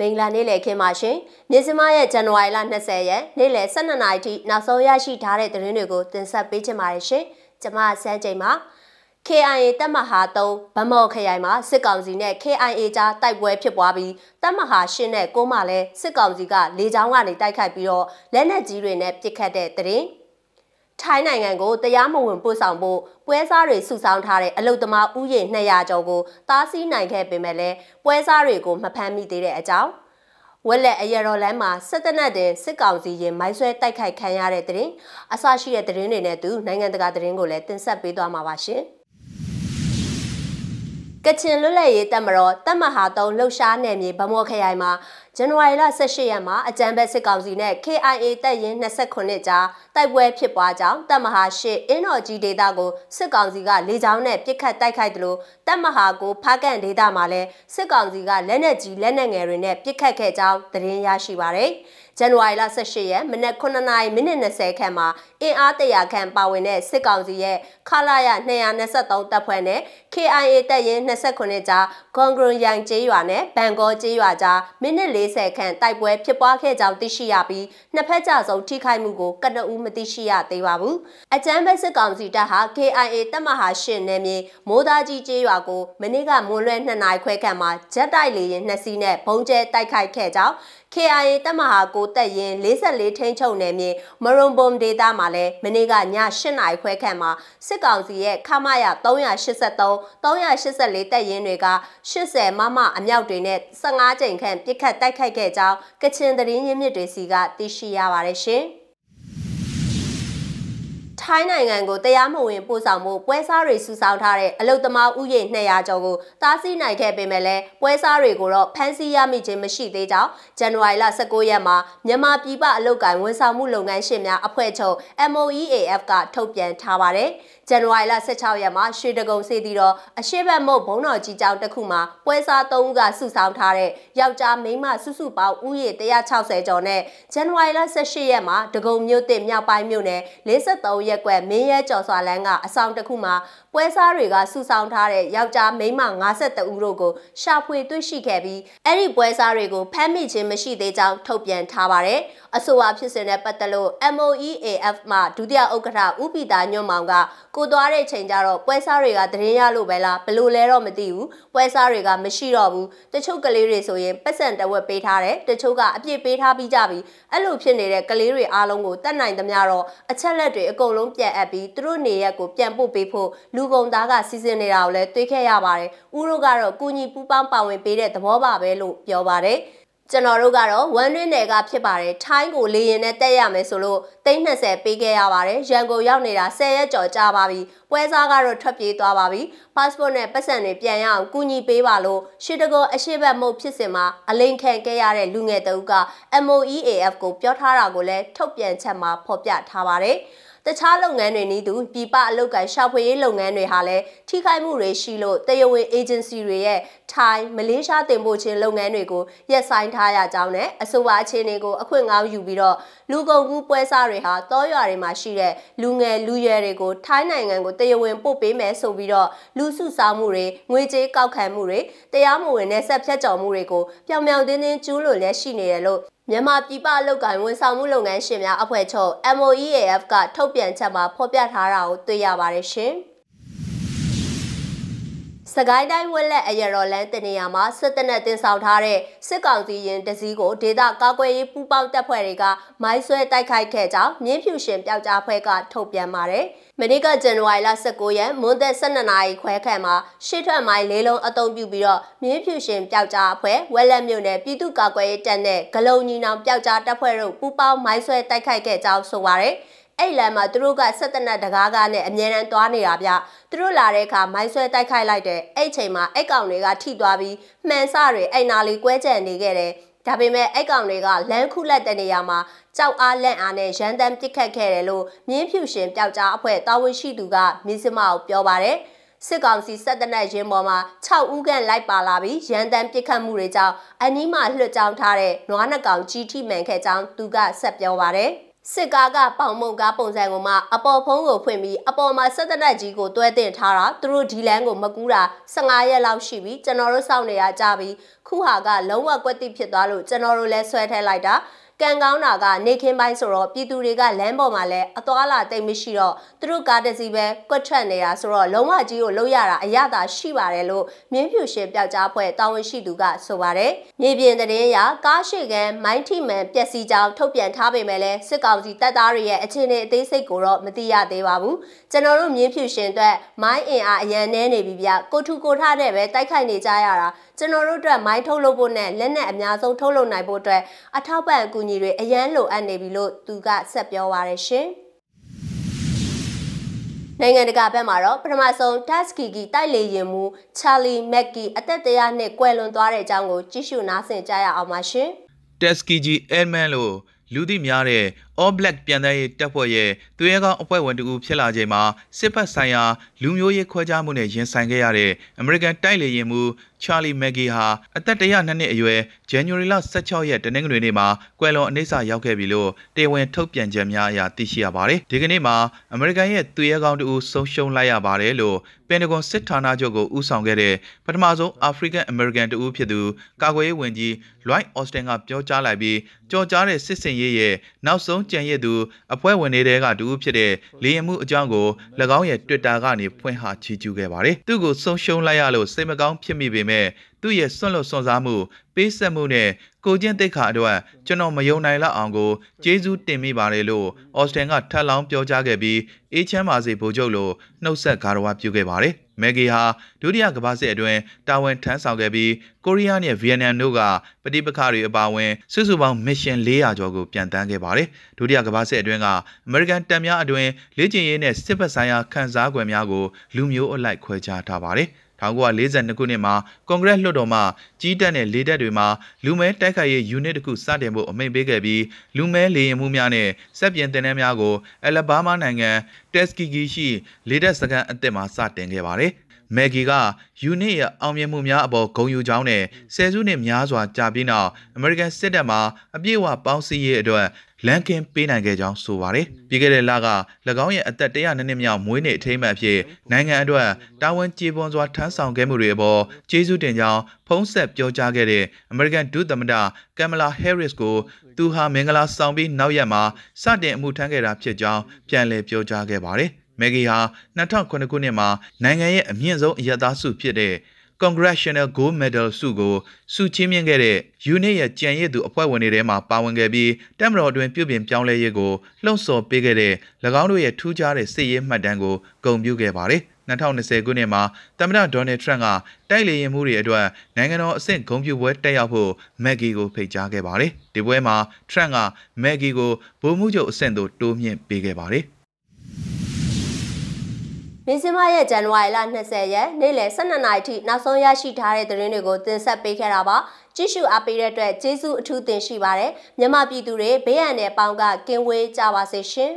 မင်္ဂလာနေ့လည်ခင်းပါရှင်မြင်းစမရဲ့ဇန်နဝါရီလ20ရက်နေ့လည်12နာရီထိနောက်ဆုံးရရှိထားတဲ့သတင်းတွေကိုတင်ဆက်ပေးချင်ပါတယ်ရှင်ကျွန်မစန်းချိန်ပါ KIA တပ်မဟာ3ဗမော်ခရိုင်မှာစစ်ကောင်စီနဲ့ KIA ကြားတိုက်ပွဲဖြစ်ပွားပြီးတပ်မဟာ8နဲ့9မှာလည်းစစ်ကောင်စီကလေကြောင်းကနေတိုက်ခိုက်ပြီးတော့လက်နက်ကြီးတွေနဲ့ပစ်ခတ်တဲ့သတင်း ထိုင်းနိုင်ငံကိုတရားမဝင်ပို့ဆောင်ဖို့ပွဲစားတွေစုဆောင်းထားတဲ့အလုတ်သမားဥယျာဉ်200ကျော်ကိုတားဆီးနိုင်ခဲ့ပေမဲ့လည်းပွဲစားတွေကိုမဖမ်းမိသေးတဲ့အကြောင်းဝက်လက်အရတော်လမ်းမှာစစ်တပ်နဲ့တင်စစ်ကောင်စီရင်မိုင်းဆွဲတိုက်ခိုက်ခံရတဲ့တဲ့ရင်အဆရှိတဲ့တဲ့ရင်တွေနဲ့တူနိုင်ငံတကာတဲ့ရင်ကိုလည်းတင်ဆက်ပေးသွားမှာပါရှင်။ကချင်လွတ်လပ်ရေးတပ်မတော်တပ်မဟာ3လှုပ်ရှားနယ်မြေဗမော်ခရိုင်မှာဇန်နဝါရီလ18ရက်မှာအကြံဘက်စစ်ကောင်စီနဲ့ KIA တပ်ရင်း29ကြားတိုက်ပွဲဖြစ်ပွားကြောင်းတပ်မဟာ8အင်းတော်ကြီးဒေသကိုစစ်ကောင်စီကလေကြောင်းနဲ့ပစ်ခတ်တိုက်ခိုက်တယ်လို့တပ်မဟာကိုဖားကန်ဒေသမှာလည်းစစ်ကောင်စီကလက်နက်ကြီးလက်နက်ငယ်တွေနဲ့ပစ်ခတ်ခဲ့ကြောင်းသတင်းရရှိပါရယ်။ဇန်နဝါရီလ18ရက်မနက်9:00မိနစ်20ခန့်မှာအင်အား100ခန့်ပါဝင်တဲ့စစ်ကောင်စီရဲ့ခလာရ223တပ်ဖွဲ့နဲ့ KIA တပ်ရင်း29ကြားဂွန်ဂရွန်ယန်ကျေးရွာနဲ့ဘန်ကောကျေးရွာကြားမိနစ်40ခန့်တိုက်ပွဲဖြစ်ပွားခဲ့ကြောင်းသိရှိရပြီးနှစ်ဖက်ကြဆုံးထိခိုက်မှုကိုကနအူးမသိရှိရသေးပါဘူး။အကြမ်းဖက်စစ်ကောင်စီတပ်ဟာ KIA တပ်မဟာရှင်နယ်မြေမိုးသားကြီးကျေးရွာကိုမနေ့ကမွန်းလွဲ2နာရီခွဲခန့်မှာဂျက်တိုက်လေယာဉ်2စီးနဲ့ဘုံကျဲတိုက်ခိုက်ခဲ့ကြောင်း KIA တပ်မဟာကိုတက်ရင်44ထိန်းချုပ်နယ်မြေမရွန်ဘုံဒေသမှာလည်းမနေ့ကည8နာရီခွဲခန့်မှာစစ်ကောင်စီရဲ့ခမာရ383 384တပ်ရင်းတွေက80မမအမြောက်တွေနဲ့15ကြိမ်ခန့်ပစ်ခတ်တိုက်ခိုက်ခဲ့ကြောင်းကချင်သတင်းရင်းမြစ်တွေစီကသိရှိရပါတယ်ရှင်။ ထိုင်းနိုင်ငံကိုတရားမဝင်ပို့ဆောင်မှုပွဲစားတွေစုဆောင်းထားတဲ့အလုတ်သမားဥယျာဉ်200ကျော်ကိုတားဆီးနိုင်ခဲ့ပေမဲ့လည်းပွဲစားတွေကိုတော့ဖမ်းဆီးရမိခြင်းမရှိသေးကြောင်းဇန်နဝါရီလ19ရက်မှာမြန်မာပြည်ပအလုတ်ကိုင်ဝန်ဆောင်မှုလုပ်ငန်းရှင်များအဖွဲ့ချုပ် MOEAF ကထုတ်ပြန်ထားပါတယ်။ ဇန်နဝါရီလ16ရက်မှာရွှေတကုံစီတီတော်အရှိဘတ်မုတ်ဘုံတော်ကြီးကျောင်းတစ်ခုမှာပွဲစား3ဦးကစုဆောင်းထားတဲ့ယောက်ျားမိန်းမစုစုပေါင်းဥယေ160ကျော်နဲ့ဇန်နဝါရီလ18ရက်မှာဒဂုံမြို့တစ်မြောက်ပိုင်းမြို့နယ်53ရက်ကွက်မင်းရဲကျော်စွာလန်းကအဆောင်တစ်ခုမှာပွဲစားတွေကစုဆောင်းထားတဲ့ယောက်ျားမိန်းမ52ဦးတို့ကိုရှာဖွေတွေ့ရှိခဲ့ပြီးအဲ့ဒီပွဲစားတွေကိုဖမ်းမိခြင်းမရှိသေးကြောင်းထုတ်ပြန်ထားပါတယ်။အဆိုပါဖြစ်စဉ်နဲ့ပတ်သက်လို့ MOEAF မှဒုတိယဥက္ကဋ္ဌဦးပီတာညွန့်မောင်ကကိုသွားတဲ့ချိန်ကျတော့ပွဲစားတွေကသတင်းရလို့ပဲလားဘလို့လဲတော့မသိဘူးပွဲစားတွေကမရှိတော့ဘူးတချို့ကလေးတွေဆိုရင်ပတ်စံတဝက်ပေးထားတယ်တချို့ကအပြည့်ပေးထားပြီးကြပြီအဲ့လိုဖြစ်နေတဲ့ကလေးတွေအားလုံးကိုတတ်နိုင်သမျှတော့အချက်လက်တွေအကုန်လုံးပြန်အပ်ပြီးသူတို့နေရက်ကိုပြန်ပို့ပေးဖို့လူကုန်သားကစီစဉ်နေတာကိုလည်းတွေးခဲ့ရပါတယ်ဦးတို့ကတော့ကုညီပူပေါင်းပါဝင်ပေးတဲ့သဘောပါပဲလို့ပြောပါတယ် ကျွန်တော်တို့ကတော့ဝမ်တွင်းနယ်ကဖြစ်ပါတယ်ထိုင်းကိုလေရင်နဲ့တက်ရမယ်ဆိုလို့320ပေးခဲ့ရပါတယ်ရန်ကုန်ရောက်နေတာ10ရက်ကျော်ကြာပါပြီပွဲစားကတော့ထွက်ပြေးသွားပါပြီ passport နဲ့ပတ်စံတွေပြန်ရအောင်ကူညီပေးပါလို့ရှစ်တကောအရှိဘတ်မုတ်ဖြစ်စဉ်မှာအလိန်ခံခဲ့ရတဲ့လူငယ်တအုပ်က MOEAF ကိုပြောထားတာကိုလည်းထုတ်ပြန်ချက်မှာဖော်ပြထားပါတယ် တခြားလုပ်ငန်းတွေနည်းတူပြည်ပအလုပ်ကိုင်ရှာဖွေရေးလုပ်ငန်းတွေဟာလည်းထိခိုက်မှုတွေရှိလို့တရားဝင် agency တွေရဲ့ထိုင်းမလေးရှားတင်ပို့ခြင်းလုပ်ငန်းတွေကိုရပ်ဆိုင်းထားရကြောင်းနဲ့အဆိုပါအခြေအနေကိုအခွင့်အရေးယူပြီးတော့လူကုန်ကူးပွဲစားတွေဟာတောရွာတွေမှာရှိတဲ့လူငယ်လူရွယ်တွေကိုထိုင်းနိုင်ငံကိုတရားဝင်ပို့ပေးမယ်ဆိုပြီးတော့လူစုဆောင်းမှုတွေငွေကြေးကောက်ခံမှုတွေတရားမဝင်တဲ့ဆက်ဖြတ်ကျော်မှုတွေကိုပြောင်ပြောင်တင်းတင်းကျူးလွန်လက်ရှိနေတယ်လို့ မြန်မာပြည်ပအလုပ်ကိုင်ဝန်ဆောင်မှုလုပ်ငန်းရှင်များအဖွဲ့ချုပ် MOEAF ကထုတ်ပြန်ချက်မှာဖော်ပြထားတာကိုတွေ့ရပါတယ်ရှင်။ စကိုင်းတိုင်းဝက်လက်အရတော်လန်းတနေရာမှာစစ်တပ်နဲ့တင်ဆောင်ထားတဲ့စစ်ကောင်စီရင်တစည်းကိုဒေသကာကွယ်ရေးပူးပေါင်းတပ်ဖွဲ့တွေကမိုင်းဆွဲတိုက်ခိုက်ခဲ့ကြောင်းမြင်းဖြူရှင်ပျောက်ကြားဖွဲ့ကထုတ်ပြန်ပါတယ်။မနေ့ကဇန်နဝါရီလ19ရက်မွန်းသက်12နာရီခွဲခန့်မှာရှစ်ထွက်မိုင်းလေးလုံးအုံပြုပြီးတော့မြင်းဖြူရှင်ပျောက်ကြားအဖွဲ့ဝက်လက်မြို့နယ်ပြည်သူ့ကာကွယ်ရေးတပ်နဲ့ဂလုံညီနောင်ပျောက်ကြားတပ်ဖွဲ့တို့ပူးပေါင်းမိုင်းဆွဲတိုက်ခိုက်ခဲ့ကြောင်းဆိုပါတယ်။ အဲ့လမ်းမှာသူတို့ကဆက်တနက်တကားကားနဲ့အမြဲတမ်းသွားနေတာဗျသူတို့လာတဲ့အခါမိုင်းဆွဲတိုက်ခိုက်လိုက်တယ်အဲ့ချိန်မှာအဲ့ကောင်တွေကထိသွားပြီးမှန်စတွေအဲ့နာလေးကွဲကြံနေခဲ့တယ်ဒါပေမဲ့အဲ့ကောင်တွေကလမ်းခုလက်တဲ့နေရာမှာကြောက်အားလက်အားနဲ့ရန်တမ်းပစ်ခတ်ခဲ့တယ်လို့မြင်းဖြူရှင်ပျောက်ကြားအဖွဲ့တာဝန်ရှိသူကမြင်းစမကိုပြောပါတယ်စစ်ကောင်စီစစ်တပ်နဲ့ရင်းပေါ်မှာ6ဦးခန့်လိုက်ပါလာပြီးရန်တမ်းပစ်ခတ်မှုတွေကြောင့်အနီးမှာလွှတ်ကြောင်းထားတဲ့နွားနှကောင်ကြီးထိမှန်ခဲ့ကြောင်းသူကဆက်ပြောပါတယ် စစ်ကားကပေါင်မုံကားပုံစံကိုမှအပေါ်ဖုံးကိုဖွင့်ပြီးအပေါ်မှာစက်တနက်ကြီးကိုတွဲတင်ထားတာသူတို့ဒီလန်းကိုမကူးတာ15ရက်လောက်ရှိပြီကျွန်တော်တို့စောင့်နေရကြပြီခုဟာကလုံးဝကွက်တိဖြစ်သွားလို့ကျွန်တော်တို့လည်းဆွဲထဲလိုက်တာ ကံကောင်းတာကနေခင်းပိုင်းဆိုတော့ပြည်သူတွေကလမ်းပေါ်မှာလည်းအသွာလာတိတ်မရှိတော့သူတို့ကားတစ်စီးပဲကွက်ထွက်နေတာဆိုတော့လုံးဝကြီးကိုလှုပ်ရတာအရသာရှိပါတယ်လို့မြင်းဖြူရှင်ပျောက်ကြားဖွဲ့တာဝန်ရှိသူကဆိုပါတယ်။မြေပြင်သတင်းအရကားရှိကန်မိုင်းထီမန်ပျက်စီးကြောင်းထုတ်ပြန်ထားပေမဲ့လည်းစစ်ကောင်စီတပ်သားတွေရဲ့အခြေအနေအသေးစိတ်ကိုတော့မသိရသေးပါဘူး။ကျွန်တော်တို့မြင်းဖြူရှင်အတွက်မိုင်းအင်အားအရန်နှဲနေပြီဗျ။ကိုထူကိုထတဲ့ပဲတိုက်ခိုက်နေကြရတာ ကျွန်တော်တို့အတွက်မိုင်းထုတ်လုပ်ဖို့နဲ့လက်နက်အများဆုံးထုတ်လုပ်နိုင်ဖို့အတွက်အထောက်ပံ့အကူအညီတွေအရန်လိုအပ်နေပြီလို့သူကဆက်ပြောပါရရှင်နိုင်ငံတကာဘက်မှာတော့ပထမဆုံး Tuskegee တိုက်လေယာဉ်မှူး Charlie Mackey အသက်တရားနဲ့ကွယ်လွန်သွားတဲ့အကြောင်းကိုကြည့်ရှုနားဆင်ကြရအောင်ပါရှင်။ Tuskegee Airman လို့လူသိများတဲ့ All Black ပြန်တဲ့တပ်ဖွဲ့ရဲ့သူရဲကောင်းအဖွဲ့ဝင်တူဖြစ်လာချိန်မှာစစ်ဖက်ဆိုင်ရာလူမျိုးရေးခွဲခြားမှုနဲ့ရင်ဆိုင်ခဲ့ရတဲ့ American တိုက်လေယာဉ်မှူး Charlie Maggie ဟာအသက်102နှစ်အရွယ် January လ16ရက်တနင်္ဂနွေနေ့မှာကွယ်လွန်အနှိစ္စရောက်ခဲ့ပြီလို့တေဝန်ထုတ်ပြန်ချက်များအရသိရှိရပါတယ်။ဒီကနေ့မှာ American ရဲ့သူရဲကောင်းတူဆုံးရှုံးလိုက်ရပါတယ်လို့ပန်တဂွန်စစ်ဌာနချုပ်ကိုဦးဆောင်ခဲ့တဲ့ပထမဆုံး African American တူဖြစ်သူကာကွယ်ရေးဝန်ကြီး Lloyd Austin ကပြောကြားလိုက်ပြီးကြော်ကြားတဲ့စစ်စင်ရေးရဲ့နောက်ဆုံးကြံရည်သူအဖွဲ့ဝင်တွေကတူဖြစ်တဲ့လေရင်မှုအကြောင်းကို၎င်းရဲ့ Twitter ကနေဖွင့်ဟချီးကျူးခဲ့ပါတယ်။သူ့ကိုဆုံးရှုံးလိုက်ရလို့စိတ်မကောင်းဖြစ်မိပေမဲ့သူ့ရဲ့ဆွန့်လွတ်ဆွန့်စားမှုပေးဆက်မှုနဲ့ကိုကျင့်သိက္ခာအတွက်ကျွန်တော်မယုံနိုင်လောက်အောင်ကိုကျေးဇူးတင်မိပါတယ်လို့အော်စတင်ကထပ်လောင်းပြောကြားခဲ့ပြီးအေးချမ်းပါစေဗိုလ်ချုပ်လို့နှုတ်ဆက်ဂါရဝပြုခဲ့ပါတယ်။မက်ဂီဟာဒုတိယကမ္ဘာစစ်အတွင်းတာဝန်ထမ်းဆောင်ခဲ့ပြီးကိုရီးယားနဲ့ဗီယက်နမ်တို့ကပဋိပက္ခတွေအပါအဝင်စုစုပေါင်းမစ်ရှင်400ကျော်ကိုပြန်တန်းခဲ့ပါတယ်။ဒုတိယကမ္ဘာစစ်အတွင်းကအမေရိကန်တပ်များအတွင်းလေ့ကျင့်ရေးနဲ့စစ်ဘက်ဆိုင်ရာခန်းစား권များကိုလူမျိုးအလိုက်ခွဲခြားထားပါတယ်။ 1942ခုနှစ်မှာကွန်ဂရက်လွှတ်တော်မှကြီးတက်တဲ့လေတပ်တွေမှာလူမဲတိုက်ခိုက်ရေး unit တစ်ခုစတင်ဖို့အမိန့်ပေးခဲ့ပြီးလူမဲလေယာဉ်မှုများနဲ့စက်ပြင်တင်တဲ့များကိုအယ်လဘားမားနိုင်ငံတက်စကီဂီရှိလေတပ်စခန်းအသစ်မှာစတင်ခဲ့ပါတယ်။မက်ဂီကယူနစ်ရဲ့အောင်မြင်မှုများအပေါ်ဂုဏ်ယူကြောင်းနဲ့ဆယ်စုနှစ်များစွာကြာပြီးနောက်အမေရိကန်စစ်တပ်မှအပြည့်အဝပေါင်းစည်းရေးအတွက် လန်ကင်ပေးနိုင်ခဲ့ကြောင်းဆိုပါတယ်။ပြီးခဲ့တဲ့လက၎င်းရဲ့အသက်102နှစ်မြောက်မွေးနေ့အထိမ်းအမှတ်အဖြစ်နိုင်ငံအတွက်တာဝန်ကျေပွန်စွာထမ်းဆောင်ခဲ့မှုတွေအပေါ်ကျေးဇူးတင်ကြောင်းဖုံးဆက်ပြောကြားခဲ့တဲ့ American ဒုသမ္မတကမ်မလာဟဲရစ်ကိုသူဟာမင်္ဂလာဆောင်ပြီးနောက်ရက်မှာစတင်အမှုထမ်းခဲ့တာဖြစ်ကြောင်းပြန်လည်ပြောကြားခဲ့ပါတယ်။မက်ဂီဟာ2009ခုနှစ်မှာနိုင်ငံရဲ့အမြင့်ဆုံးအရသာစုဖြစ်တဲ့ Congressional Gold Medal ဆုကိုဆုချီးမြှင့်ခဲ့တဲ့ UNIT ရဲ့ကြံရည်သူအဖွဲ့ဝင်တွေထဲမှာပါဝင်ခဲ့ပြီးတက်မတော်အတွင်းပြုပြင်ပြောင်းလဲရေးကိုလှုံ့ဆော်ပေးခဲ့တဲ့၎င်းတို့ရဲ့ထူးခြားတဲ့စစ်ရေးမှတ်တမ်းကိုဂုဏ်ပြုခဲ့ပါတယ်။2020ခုနှစ်မှာသမ္မတဒေါ်နယ်ထရန့်ကတိုက်လေရင်မှုတွေအတွက်နိုင်ငံတော်အဆင့်ဂုဏ်ပြုပွဲတက်ရောက်ဖို့မက်ဂီကိုဖိတ်ကြားခဲ့ပါတယ်။ဒီပွဲမှာထရန့်ကမက်ဂီကိုဗိုလ်မှူးချုပ်အဆင့်သို့တိုးမြှင့်ပေးခဲ့ပါတယ်။ မင်းစမရဲ့ဇန်နဝါရီလ20ရက်နေ့လယ်12နာရီထိနောက်ဆုံးရရှိထားတဲ့သတင်းတွေကိုတင်ဆက်ပေးခဲ့တာပါကြည့်ရှုအားပေးတဲ့အတွက်ကျေးဇူးအထူးတင်ရှိပါတယ်မြန်မာပြည်သူတွေဘေးရန်တဲ့ပေါင်းကကင်းဝေးကြပါစေရှင်